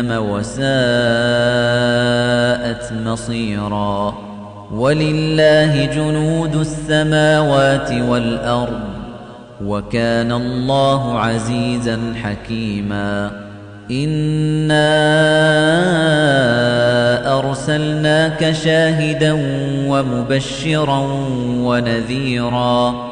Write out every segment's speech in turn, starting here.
وساءت مصيرا. ولله جنود السماوات والأرض وكان الله عزيزا حكيما. إنا أرسلناك شاهدا ومبشرا ونذيرا.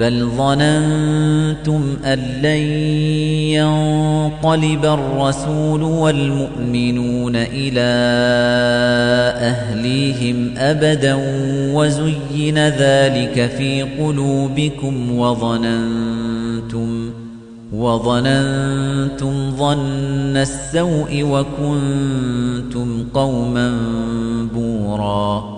بل ظننتم أن لن ينقلب الرسول والمؤمنون إلى أهليهم أبدا وزين ذلك في قلوبكم وظننتم وظننتم ظن السوء وكنتم قوما بوراً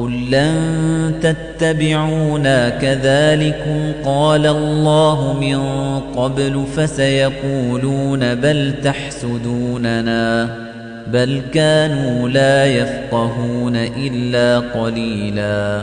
قل لن تتبعونا كذلكم قال الله من قبل فسيقولون بل تحسدوننا بل كانوا لا يفقهون إلا قليلا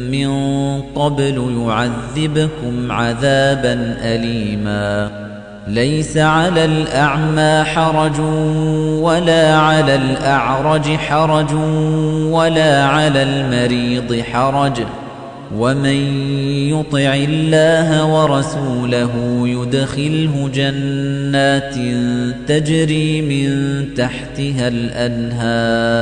من قبل يعذبكم عذابا أليما. ليس على الأعمى حرج ولا على الأعرج حرج ولا على المريض حرج. ومن يطع الله ورسوله يدخله جنات تجري من تحتها الأنهار.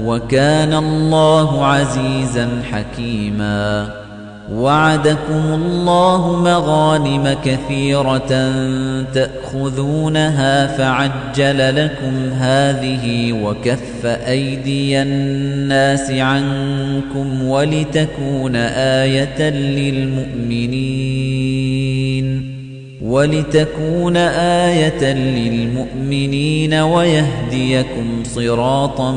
وكان الله عزيزا حكيما. وعدكم الله مغانم كثيرة تأخذونها فعجل لكم هذه وكف أيدي الناس عنكم ولتكون آية للمؤمنين. ولتكون آية للمؤمنين ويهديكم صراطا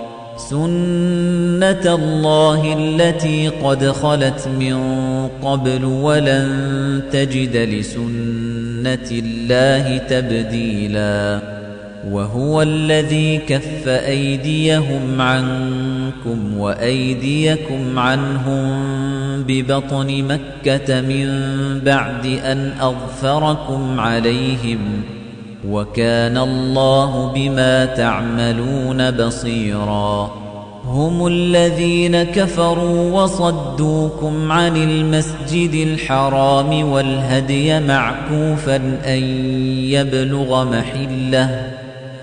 سنة الله التي قد خلت من قبل ولن تجد لسنة الله تبديلا وهو الذي كف أيديهم عنكم وأيديكم عنهم ببطن مكة من بعد أن أغفركم عليهم وكان الله بما تعملون بصيرا. هم الذين كفروا وصدوكم عن المسجد الحرام والهدي معكوفا أن يبلغ محلة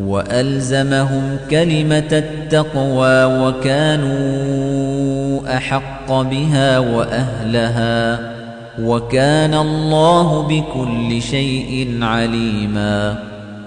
وألزمهم كلمة التقوى وكانوا أحق بها وأهلها وكان الله بكل شيء عليما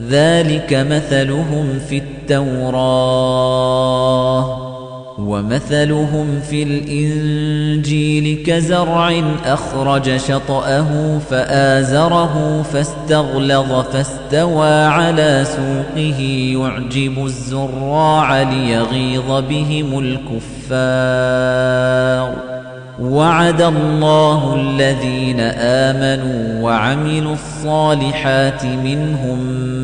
ذلك مثلهم في التوراة ومثلهم في الإنجيل كزرع أخرج شطأه فآزره فاستغلظ فاستوى على سوقه يعجب الزراع ليغيظ بهم الكفار وعد الله الذين آمنوا وعملوا الصالحات منهم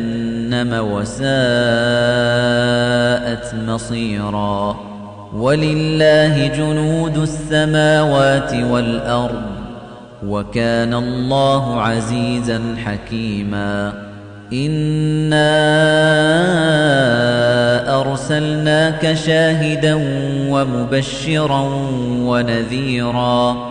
وساءت مصيرا. ولله جنود السماوات والأرض وكان الله عزيزا حكيما. إنا أرسلناك شاهدا ومبشرا ونذيرا.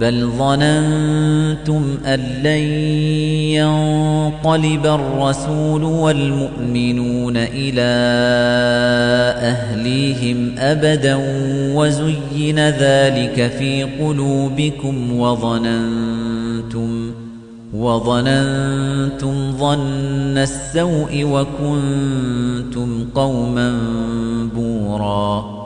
بل ظننتم أن لن ينقلب الرسول والمؤمنون إلى أهليهم أبدا وزين ذلك في قلوبكم وظننتم وظننتم ظن السوء وكنتم قوما بوراً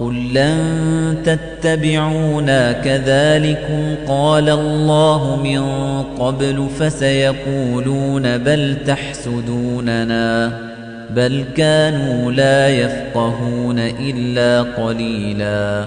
قل لن تتبعونا كذلكم قال الله من قبل فسيقولون بل تحسدوننا بل كانوا لا يفقهون إلا قليلا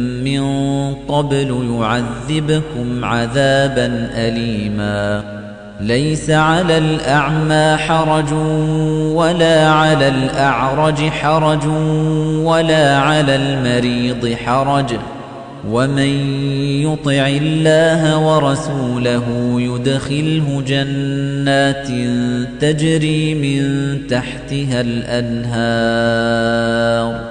من قبل يعذبكم عذابا أليما. ليس على الأعمى حرج ولا على الأعرج حرج ولا على المريض حرج. ومن يطع الله ورسوله يدخله جنات تجري من تحتها الأنهار.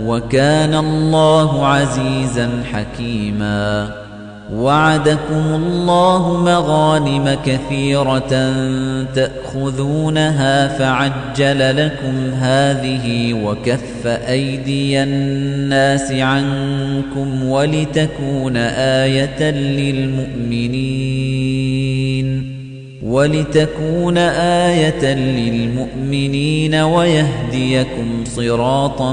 وكان الله عزيزا حكيما. وعدكم الله مغانم كثيرة تأخذونها فعجل لكم هذه وكف أيدي الناس عنكم ولتكون آية للمؤمنين. ولتكون آية للمؤمنين ويهديكم صراطا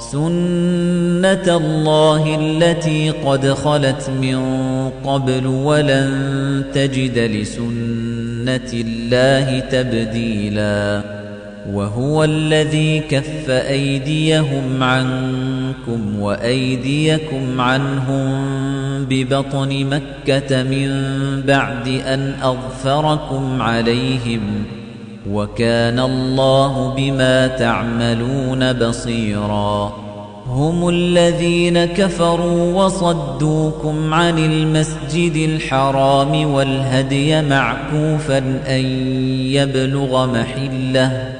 سنة الله التي قد خلت من قبل ولن تجد لسنة الله تبديلا وهو الذي كف أيديهم عنكم وأيديكم عنهم ببطن مكة من بعد أن أظفركم عليهم وكان الله بما تعملون بصيرا. هم الذين كفروا وصدوكم عن المسجد الحرام والهدي معكوفا أن يبلغ محلة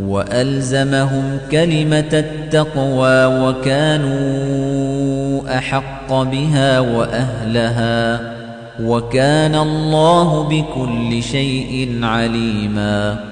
وألزمهم كلمة التقوى وكانوا أحق بها وأهلها وكان الله بكل شيء عليما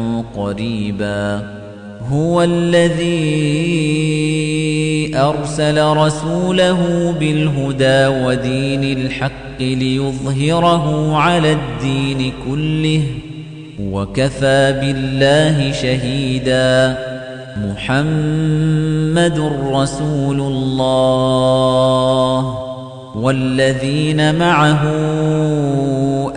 قريبا. هو الذي أرسل رسوله بالهدى ودين الحق ليظهره على الدين كله وكفى بالله شهيدا. محمد رسول الله والذين معه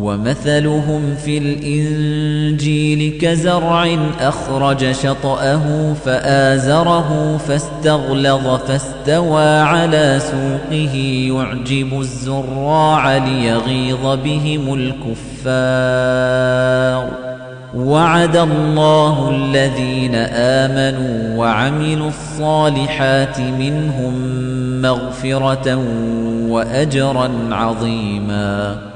ومثلهم في الإنجيل كزرع أخرج شطأه فآزره فاستغلظ فاستوى على سوقه يعجب الزراع ليغيظ بهم الكفار. وعد الله الذين آمنوا وعملوا الصالحات منهم مغفرة وأجرا عظيما.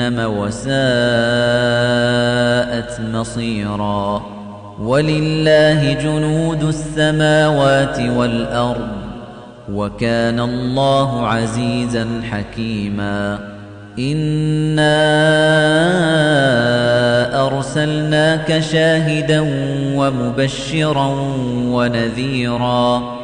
وساءت مصيرا ولله جنود السماوات والأرض وكان الله عزيزا حكيما إنا أرسلناك شاهدا ومبشرا ونذيرا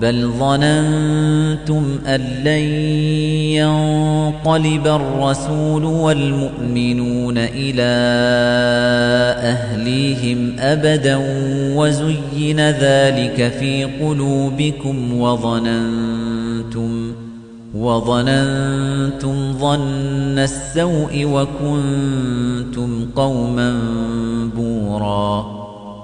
بل ظننتم أن لن ينقلب الرسول والمؤمنون إلى أهليهم أبدا وزين ذلك في قلوبكم وظننتم وظننتم ظن السوء وكنتم قوما بورا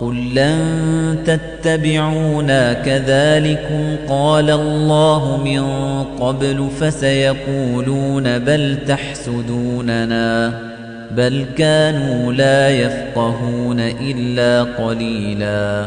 قل لن تتبعونا كذلكم قال الله من قبل فسيقولون بل تحسدوننا بل كانوا لا يفقهون إلا قليلا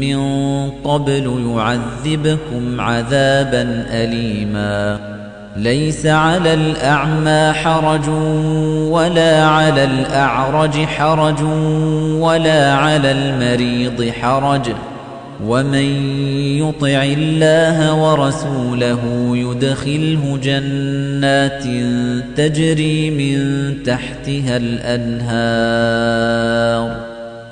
من قبل يعذبكم عذابا أليما. ليس على الأعمى حرج ولا على الأعرج حرج ولا على المريض حرج. ومن يطع الله ورسوله يدخله جنات تجري من تحتها الأنهار.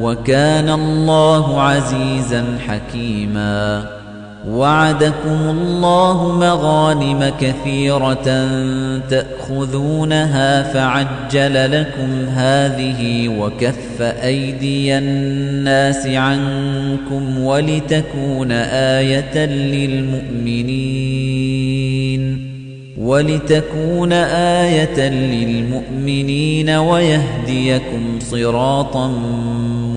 وكان الله عزيزا حكيما. وعدكم الله مغانم كثيرة تأخذونها فعجل لكم هذه وكف أيدي الناس عنكم ولتكون آية للمؤمنين. ولتكون آية للمؤمنين ويهديكم صراطا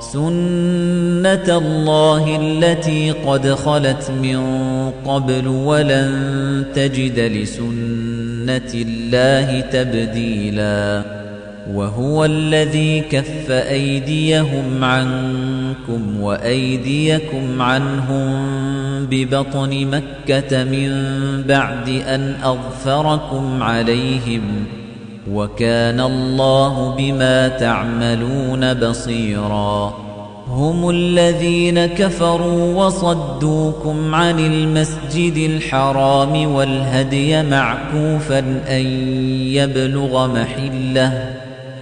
سنة الله التي قد خلت من قبل ولن تجد لسنة الله تبديلا وهو الذي كف أيديهم عنكم وأيديكم عنهم ببطن مكة من بعد أن أظفركم عليهم وكان الله بما تعملون بصيرا. هم الذين كفروا وصدوكم عن المسجد الحرام والهدي معكوفا أن يبلغ محلة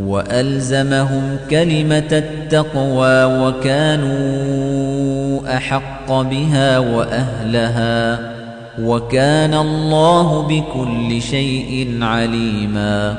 وألزمهم كلمة التقوى وكانوا أحق بها وأهلها وكان الله بكل شيء عليما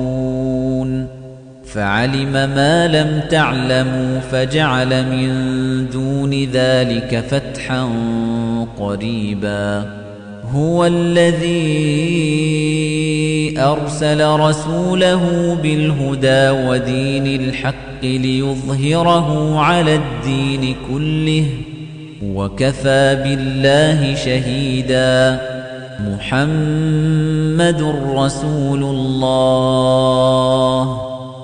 فعلم ما لم تعلموا فجعل من دون ذلك فتحا قريبا. هو الذي أرسل رسوله بالهدى ودين الحق ليظهره على الدين كله وكفى بالله شهيدا. محمد رسول الله.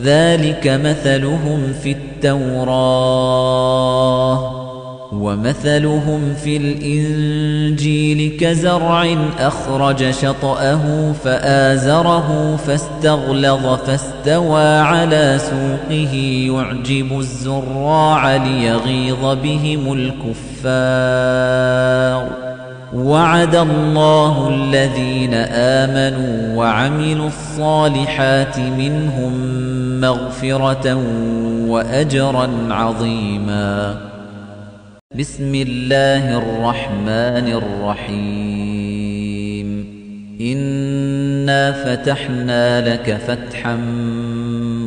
ذلك مثلهم في التوراة ومثلهم في الإنجيل كزرع أخرج شطأه فآزره فاستغلظ فاستوى على سوقه يعجب الزراع ليغيظ بهم الكفار وعد الله الذين آمنوا وعملوا الصالحات منهم مغفرة وأجرا عظيما. بسم الله الرحمن الرحيم. إنا فتحنا لك فتحا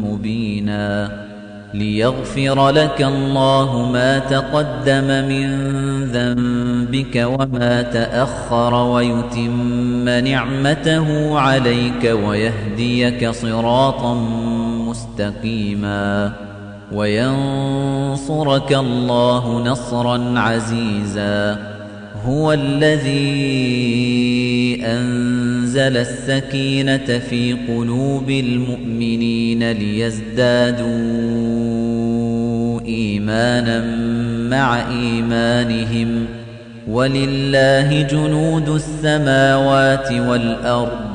مبينا. ليغفر لك الله ما تقدم من ذنبك وما تأخر ويتم نعمته عليك ويهديك صراطا مستقيما وينصرك الله نصرا عزيزا هو الذي أنزل السكينة في قلوب المؤمنين ليزدادوا إيمانا مع إيمانهم ولله جنود السماوات والأرض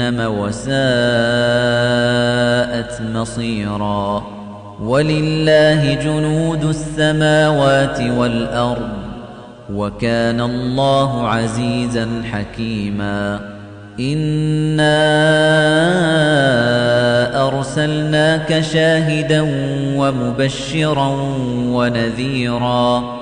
وساءت وساءت مصيرا. ولله جنود السماوات والأرض وكان الله عزيزا حكيما. إنا أرسلناك شاهدا ومبشرا ونذيرا.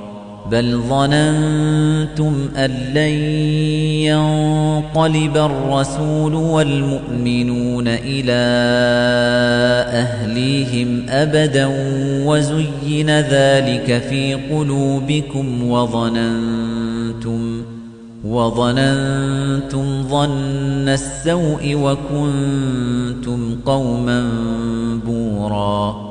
بل ظننتم أن لن ينقلب الرسول والمؤمنون إلى أهليهم أبدا وزين ذلك في قلوبكم وظننتم وظننتم ظن السوء وكنتم قوما بوراً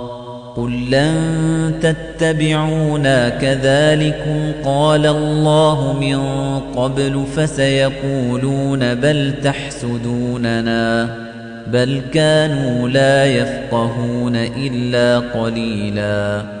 قل لن تتبعونا كذلكم قال الله من قبل فسيقولون بل تحسدوننا بل كانوا لا يفقهون إلا قليلا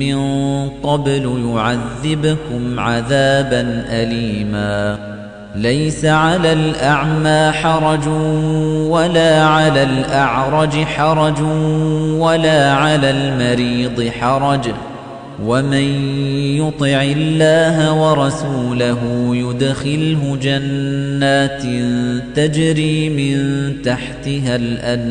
من قبل يعذبكم عذابا أليما. ليس على الأعمى حرج ولا على الأعرج حرج ولا على المريض حرج. ومن يطع الله ورسوله يدخله جنات تجري من تحتها الأنهار.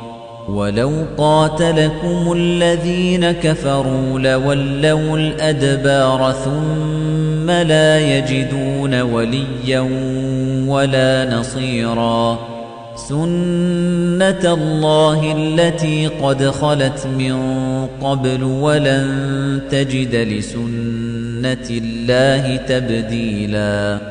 ولو قاتلكم الذين كفروا لولوا الأدبار ثم لا يجدون وليا ولا نصيرا. سنة الله التي قد خلت من قبل ولن تجد لسنة الله تبديلا.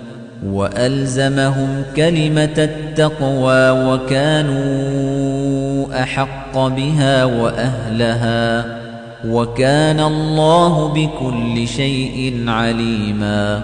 وألزمهم كلمة التقوى وكانوا أحق بها وأهلها وكان الله بكل شيء عليما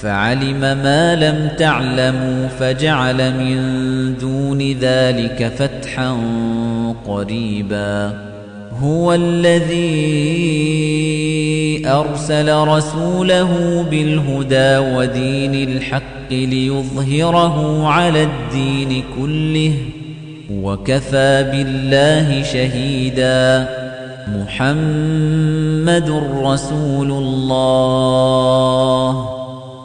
فعلم ما لم تعلموا فجعل من دون ذلك فتحا قريبا. هو الذي أرسل رسوله بالهدى ودين الحق ليظهره على الدين كله وكفى بالله شهيدا. محمد رسول الله.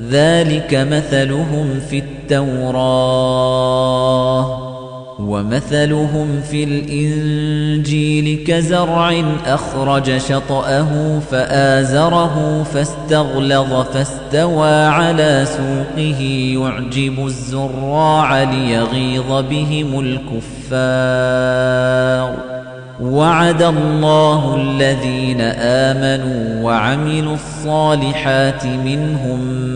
ذلك مثلهم في التوراة ومثلهم في الإنجيل كزرع أخرج شطأه فآزره فاستغلظ فاستوى على سوقه يعجب الزراع ليغيظ بهم الكفار وعد الله الذين آمنوا وعملوا الصالحات منهم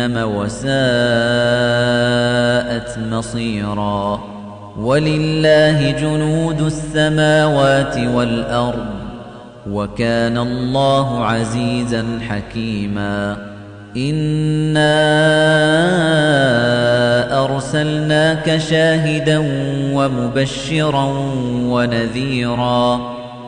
وساءت مصيرا. ولله جنود السماوات والأرض وكان الله عزيزا حكيما. إِنَّا أرسلناك شاهدا ومبشرا ونذيرا.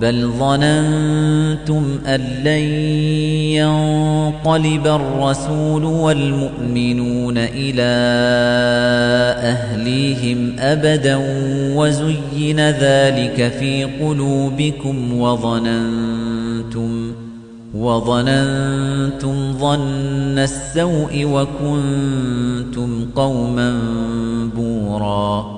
بل ظننتم أن لن ينقلب الرسول والمؤمنون إلى أهليهم أبدا وزين ذلك في قلوبكم وظننتم وظننتم ظن السوء وكنتم قوما بوراً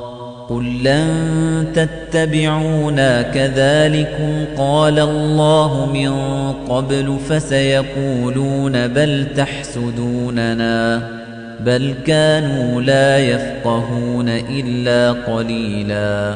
قل لن تتبعونا كذلكم قال الله من قبل فسيقولون بل تحسدوننا بل كانوا لا يفقهون إلا قليلا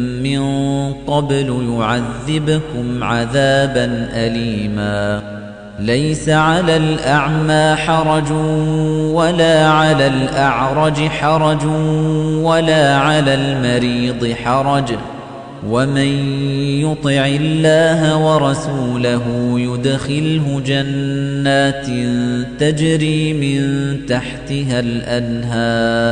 من قبل يعذبكم عذابا أليما. ليس على الأعمى حرج ولا على الأعرج حرج ولا على المريض حرج. ومن يطع الله ورسوله يدخله جنات تجري من تحتها الأنهار.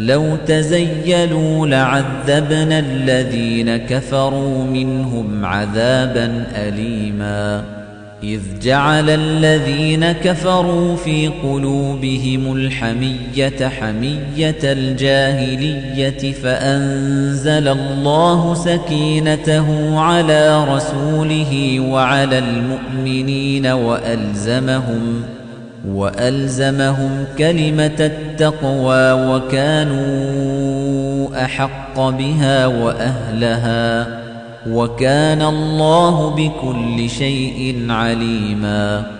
لو تزيلوا لعذبنا الذين كفروا منهم عذابا أليما. إذ جعل الذين كفروا في قلوبهم الحمية حمية الجاهلية فأنزل الله سكينته على رسوله وعلى المؤمنين وألزمهم وألزمهم كلمة التقوى وكانوا أحق بها وأهلها وكان الله بكل شيء عليما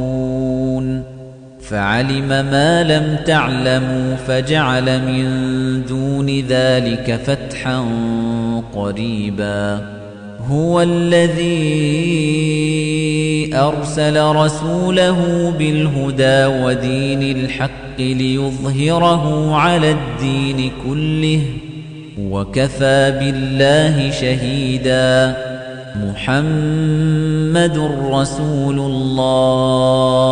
فعلم ما لم تعلموا فجعل من دون ذلك فتحا قريبا. هو الذي أرسل رسوله بالهدى ودين الحق ليظهره على الدين كله وكفى بالله شهيدا. محمد رسول الله.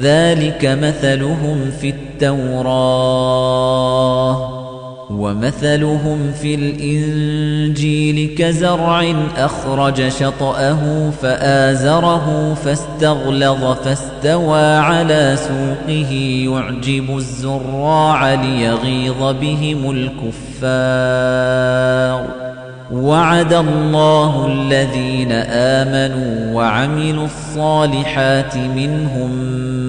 ذلك مثلهم في التوراة ومثلهم في الإنجيل كزرع أخرج شطأه فآزره فاستغلظ فاستوى على سوقه يعجب الزراع ليغيظ بهم الكفار وعد الله الذين آمنوا وعملوا الصالحات منهم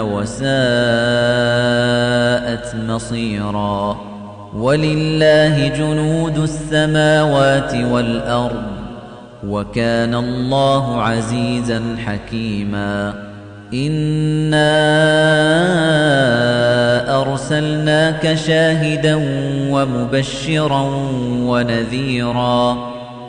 وساءت مصيرا ولله جنود السماوات والأرض وكان الله عزيزا حكيما إِنَّا أرسلناك شاهدا ومبشرا ونذيرا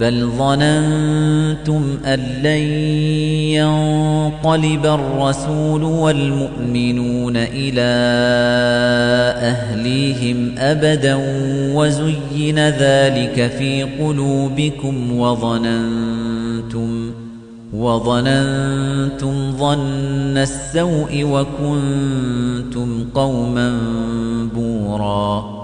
بل ظننتم أن لن ينقلب الرسول والمؤمنون إلى أهليهم أبدا وزين ذلك في قلوبكم وظننتم وظننتم ظن السوء وكنتم قوما بورا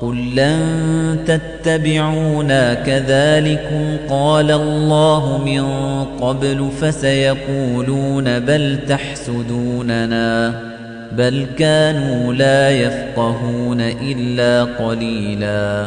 قل لن تتبعونا كذلكم قال الله من قبل فسيقولون بل تحسدوننا بل كانوا لا يفقهون إلا قليلا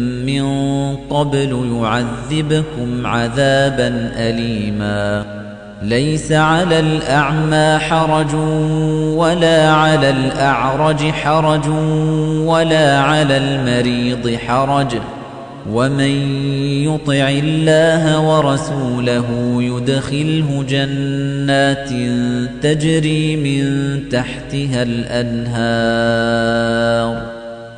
من قبل يعذبكم عذابا أليما. ليس على الأعمى حرج ولا على الأعرج حرج ولا على المريض حرج. ومن يطع الله ورسوله يدخله جنات تجري من تحتها الأنهار.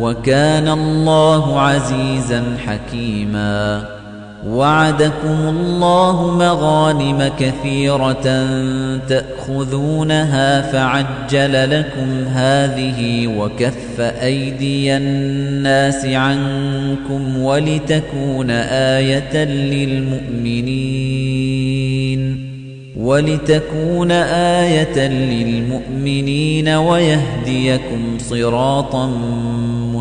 وكان الله عزيزا حكيما. وعدكم الله مغانم كثيرة تأخذونها فعجل لكم هذه وكف أيدي الناس عنكم ولتكون آية للمؤمنين. ولتكون آية للمؤمنين ويهديكم صراطا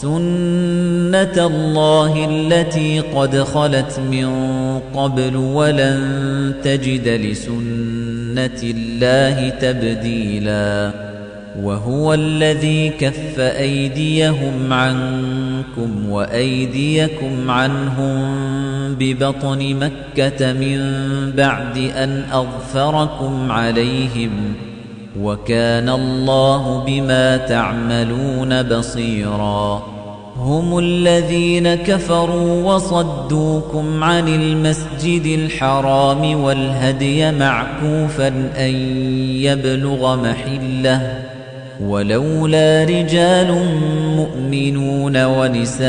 سنة الله التي قد خلت من قبل ولن تجد لسنة الله تبديلا وهو الذي كف أيديهم عنكم وأيديكم عنهم ببطن مكة من بعد أن أظفركم عليهم وكان الله بما تعملون بصيرا. هم الذين كفروا وصدوكم عن المسجد الحرام والهدي معكوفا أن يبلغ محلة. ولولا رجال مؤمنون ونساء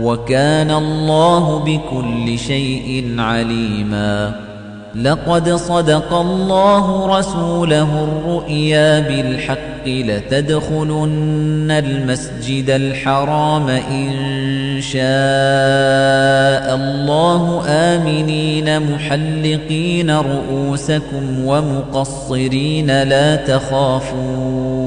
وكان الله بكل شيء عليما. لقد صدق الله رسوله الرؤيا بالحق لتدخلن المسجد الحرام إن شاء الله آمنين محلقين رؤوسكم ومقصرين لا تخافون.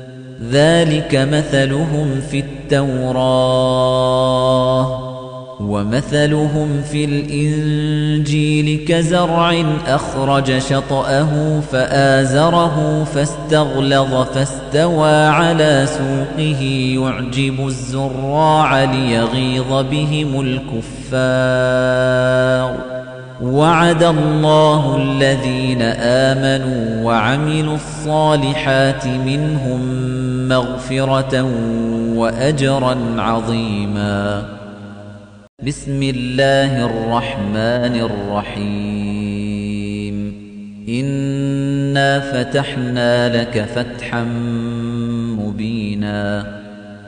ذلك مثلهم في التوراة ومثلهم في الإنجيل كزرع أخرج شطأه فآزره فاستغلظ فاستوى على سوقه يعجب الزراع ليغيظ بهم الكفار وعد الله الذين آمنوا وعملوا الصالحات منهم مغفرة وأجرا عظيما. بسم الله الرحمن الرحيم. إنا فتحنا لك فتحا مبينا.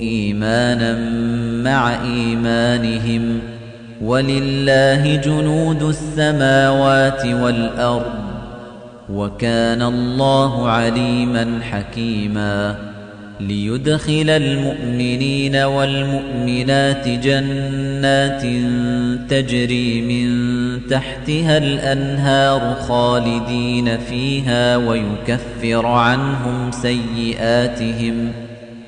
إيمانا مع إيمانهم ولله جنود السماوات والأرض وكان الله عليما حكيما ليدخل المؤمنين والمؤمنات جنات تجري من تحتها الأنهار خالدين فيها ويكفر عنهم سيئاتهم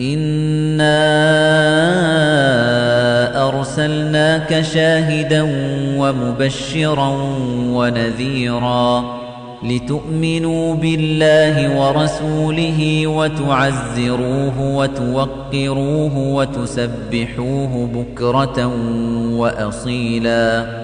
إنا أرسلناك شاهدا ومبشرا ونذيرا لتؤمنوا بالله ورسوله وتعزروه وتوقروه وتسبحوه بكرة وأصيلا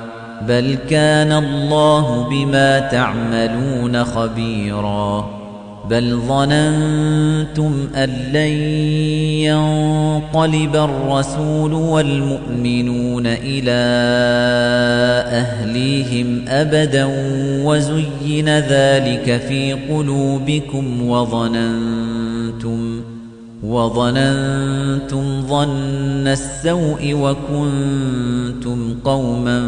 بل كان الله بما تعملون خبيرا بل ظننتم أن لن ينقلب الرسول والمؤمنون إلى أهليهم أبدا وزين ذلك في قلوبكم وظننتم وظننتم ظن السوء وكنتم قوما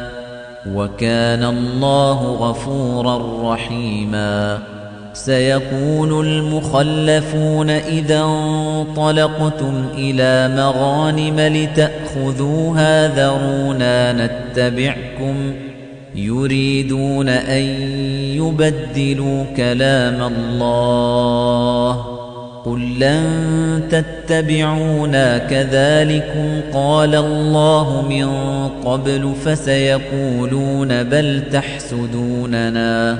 وكان الله غفورا رحيما. سيقول المخلفون إذا انطلقتم إلى مغانم لتأخذوها ذرونا نتبعكم يريدون أن يبدلوا كلام الله. قل لن تتبعونا كذلكم قال الله من قبل فسيقولون بل تحسدوننا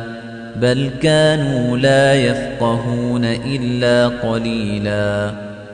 بل كانوا لا يفقهون إلا قليلا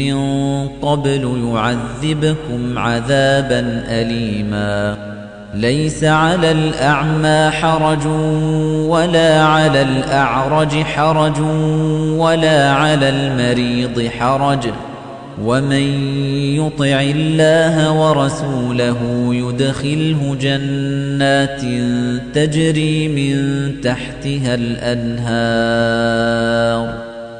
من قبل يعذبكم عذابا أليما. ليس على الأعمى حرج ولا على الأعرج حرج ولا على المريض حرج. ومن يطع الله ورسوله يدخله جنات تجري من تحتها الأنهار.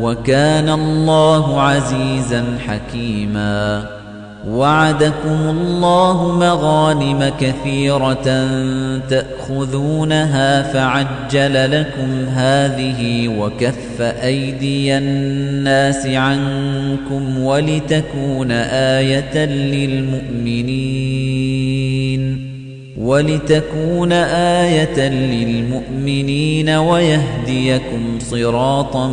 وكان الله عزيزا حكيما. وعدكم الله مغانم كثيرة تأخذونها فعجل لكم هذه وكف أيدي الناس عنكم ولتكون آية للمؤمنين. ولتكون آية للمؤمنين ويهديكم صراطا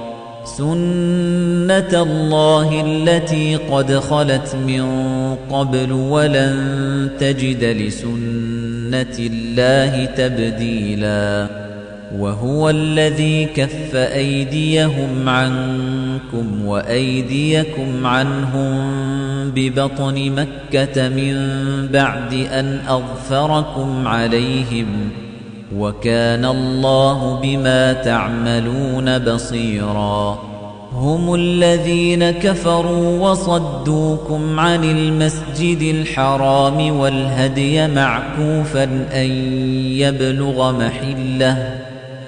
سنة الله التي قد خلت من قبل ولن تجد لسنة الله تبديلا وهو الذي كف أيديهم عنكم وأيديكم عنهم ببطن مكة من بعد أن أغفركم عليهم وكان الله بما تعملون بصيرا. هم الذين كفروا وصدوكم عن المسجد الحرام والهدي معكوفا أن يبلغ محلة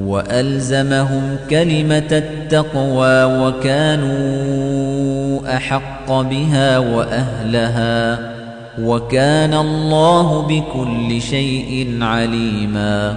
وألزمهم كلمة التقوى وكانوا أحق بها وأهلها وكان الله بكل شيء عليما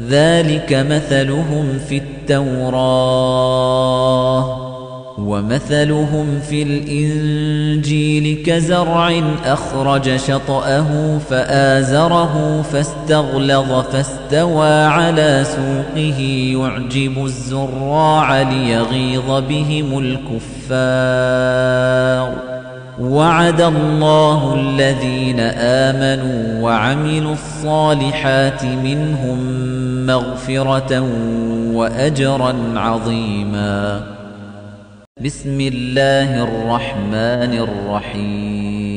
ذلك مثلهم في التوراة ومثلهم في الإنجيل كزرع أخرج شطأه فآزره فاستغلظ فاستوى على سوقه يعجب الزراع ليغيظ بهم الكفار وعد الله الذين آمنوا وعملوا الصالحات منهم مغفرة وأجرا عظيما. بسم الله الرحمن الرحيم.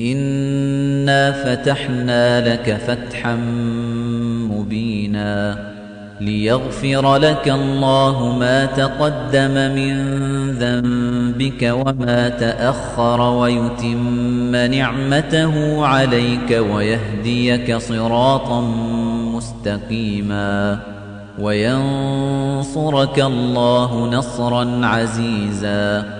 إنا فتحنا لك فتحا مبينا. ليغفر لك الله ما تقدم من ذنبك وما تأخر ويتم نعمته عليك ويهديك صراطا مستقيما وينصرك الله نصرا عزيزا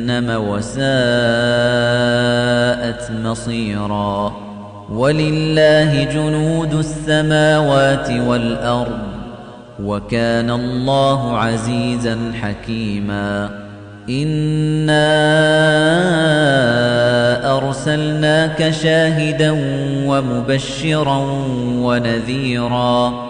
جهنم وساءت مصيرا. ولله جنود السماوات والأرض وكان الله عزيزا حكيما. إنا أرسلناك شاهدا ومبشرا ونذيرا.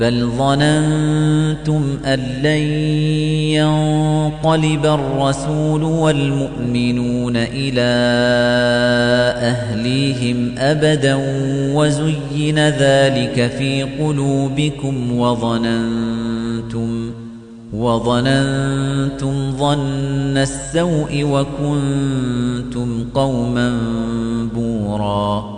بل ظننتم أن لن ينقلب الرسول والمؤمنون إلى أهليهم أبدا وزين ذلك في قلوبكم وظننتم وظننتم ظن السوء وكنتم قوما بورا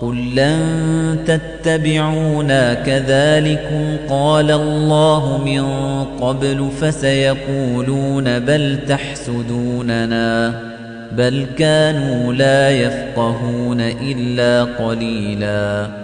قل لن تتبعونا كذلكم قال الله من قبل فسيقولون بل تحسدوننا بل كانوا لا يفقهون إلا قليلا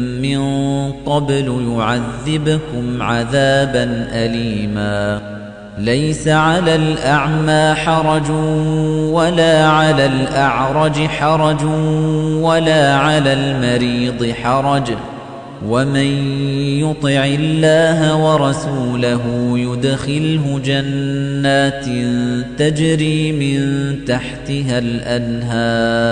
من قبل يعذبكم عذابا أليما. ليس على الأعمى حرج ولا على الأعرج حرج ولا على المريض حرج. ومن يطع الله ورسوله يدخله جنات تجري من تحتها الأنهار.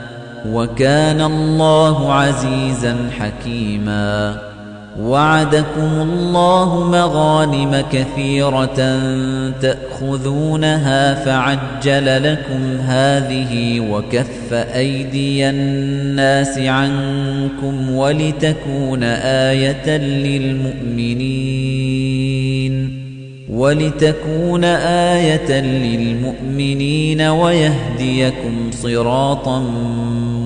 وكان الله عزيزا حكيما. وعدكم الله مغانم كثيرة تأخذونها فعجل لكم هذه وكف أيدي الناس عنكم ولتكون آية للمؤمنين. ولتكون آية للمؤمنين ويهديكم صراطا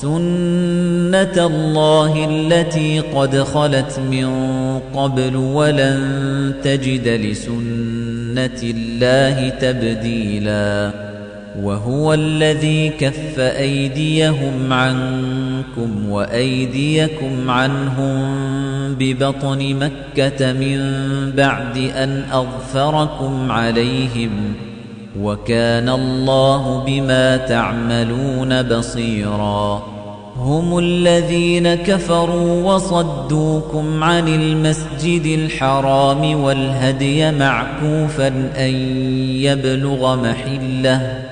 سنة الله التي قد خلت من قبل ولن تجد لسنة الله تبديلا وهو الذي كف أيديهم عنكم وأيديكم عنهم ببطن مكة من بعد أن أظفركم عليهم وكان الله بما تعملون بصيرا. هم الذين كفروا وصدوكم عن المسجد الحرام والهدي معكوفا أن يبلغ محلة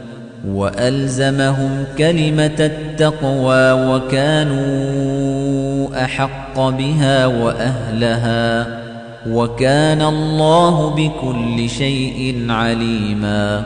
وألزمهم كلمة التقوى وكانوا أحق بها وأهلها وكان الله بكل شيء عليما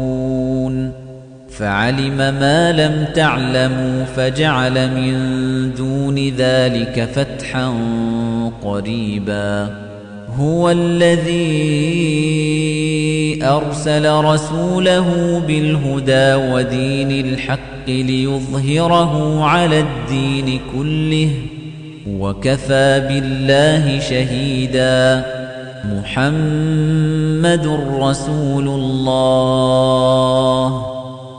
فعلم ما لم تعلموا فجعل من دون ذلك فتحا قريبا. هو الذي أرسل رسوله بالهدى ودين الحق ليظهره على الدين كله وكفى بالله شهيدا. محمد رسول الله.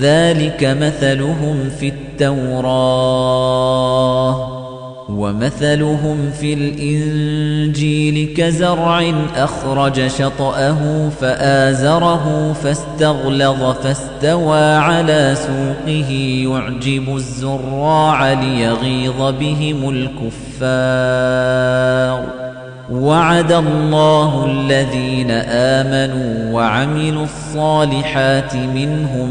ذلك مثلهم في التوراة ومثلهم في الإنجيل كزرع أخرج شطأه فآزره فاستغلظ فاستوى على سوقه يعجب الزراع ليغيظ بهم الكفار وعد الله الذين آمنوا وعملوا الصالحات منهم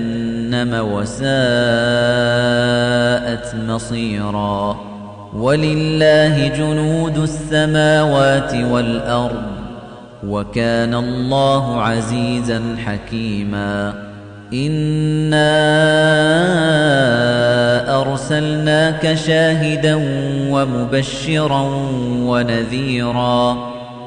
وساءت وساءت مصيرا ولله جنود السماوات والأرض وكان الله عزيزا حكيما إنا أرسلناك شاهدا ومبشرا ونذيرا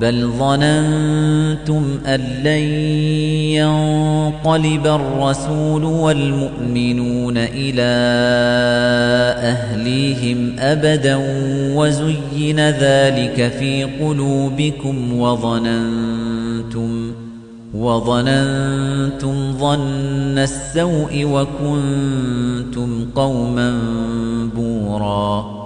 بل ظننتم أن لن ينقلب الرسول والمؤمنون إلى أهليهم أبدا وزين ذلك في قلوبكم وظننتم وظننتم ظن السوء وكنتم قوما بورا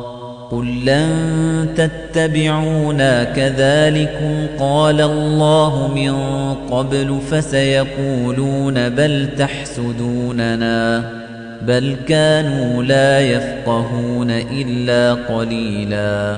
قل لن تتبعونا كذلكم قال الله من قبل فسيقولون بل تحسدوننا بل كانوا لا يفقهون إلا قليلا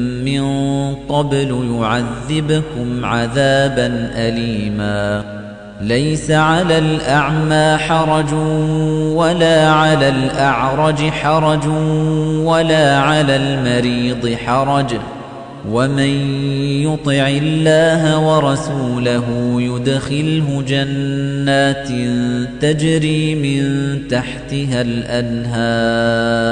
من قبل يعذبكم عذابا أليما. ليس على الأعمى حرج ولا على الأعرج حرج ولا على المريض حرج. ومن يطع الله ورسوله يدخله جنات تجري من تحتها الأنهار.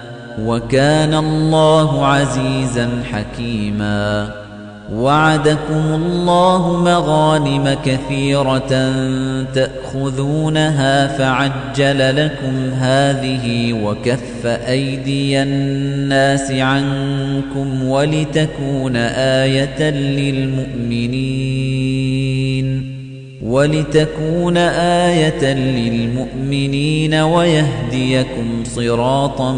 وكان الله عزيزا حكيما. وعدكم الله مغانم كثيرة تأخذونها فعجل لكم هذه وكف أيدي الناس عنكم ولتكون آية للمؤمنين. ولتكون آية للمؤمنين ويهديكم صراطا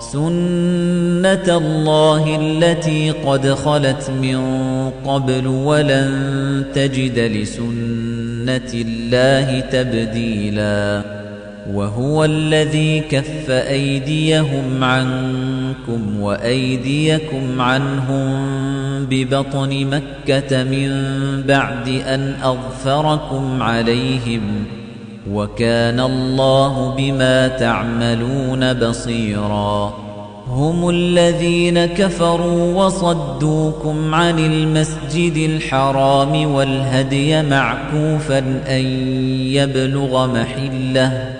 سنة الله التي قد خلت من قبل ولن تجد لسنة الله تبديلا وهو الذي كف أيديهم عنكم وأيديكم عنهم ببطن مكة من بعد أن أظفركم عليهم وكان الله بما تعملون بصيرا. هم الذين كفروا وصدوكم عن المسجد الحرام والهدي معكوفا أن يبلغ محلة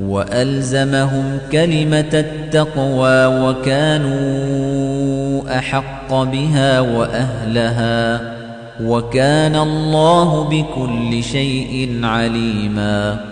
وألزمهم كلمة التقوى وكانوا أحق بها وأهلها وكان الله بكل شيء عليما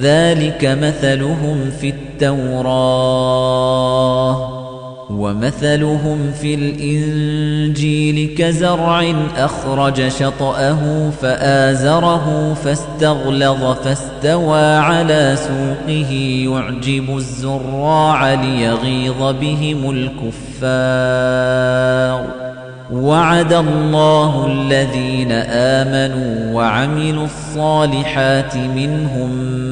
ذلك مثلهم في التوراة ومثلهم في الإنجيل كزرع أخرج شطأه فآزره فاستغلظ فاستوى على سوقه يعجب الزراع ليغيظ بهم الكفار وعد الله الذين آمنوا وعملوا الصالحات منهم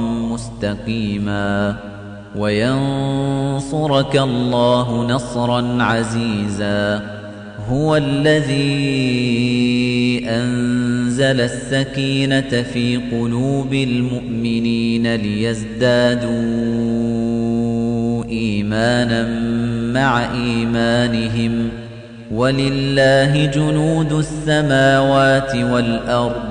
مستقيما وينصرك الله نصرا عزيزا هو الذي أنزل السكينة في قلوب المؤمنين ليزدادوا إيمانا مع إيمانهم ولله جنود السماوات والأرض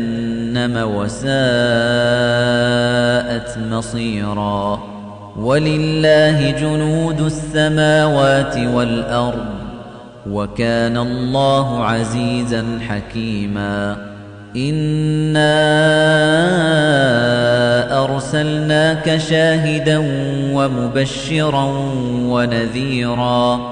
وساءت مصيرا ولله جنود السماوات والأرض وكان الله عزيزا حكيما إِنَّا أرسلناك شاهدا ومبشرا ونذيرا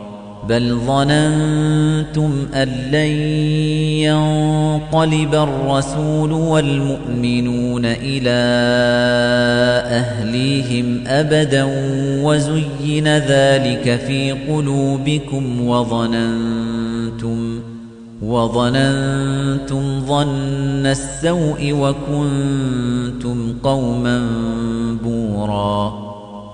بل ظننتم أن لن ينقلب الرسول والمؤمنون إلى أهليهم أبدا وزين ذلك في قلوبكم وظننتم وظننتم ظن السوء وكنتم قوما بوراً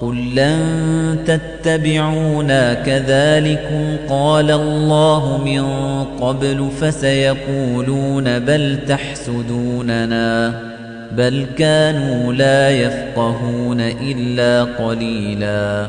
قل لن تتبعونا كذلكم قال الله من قبل فسيقولون بل تحسدوننا بل كانوا لا يفقهون إلا قليلا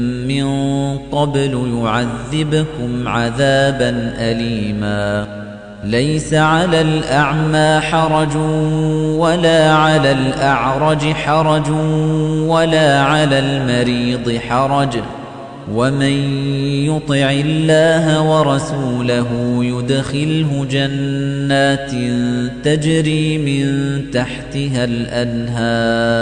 من قبل يعذبكم عذابا أليما. ليس على الأعمى حرج ولا على الأعرج حرج ولا على المريض حرج. ومن يطع الله ورسوله يدخله جنات تجري من تحتها الأنهار.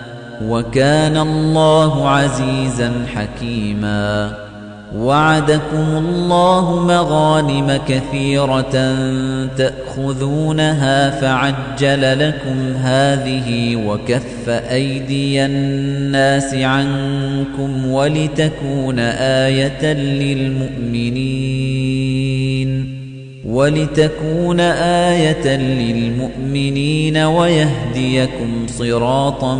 وكان الله عزيزا حكيما. وعدكم الله مغانم كثيرة تأخذونها فعجل لكم هذه وكف أيدي الناس عنكم ولتكون آية للمؤمنين. ولتكون آية للمؤمنين ويهديكم صراطا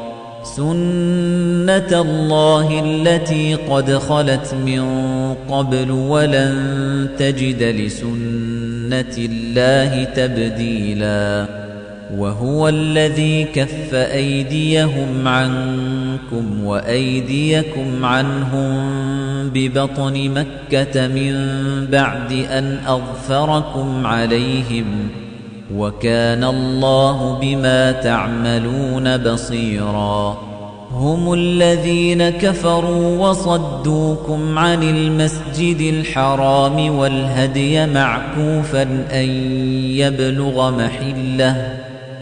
سنة الله التي قد خلت من قبل ولن تجد لسنة الله تبديلا وهو الذي كف أيديهم عنكم وأيديكم عنهم ببطن مكة من بعد أن أغفركم عليهم وكان الله بما تعملون بصيرا. هم الذين كفروا وصدوكم عن المسجد الحرام والهدي معكوفا أن يبلغ محلة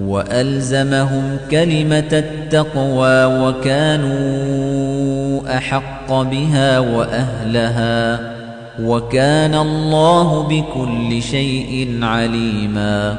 وألزمهم كلمة التقوى وكانوا أحق بها وأهلها وكان الله بكل شيء عليما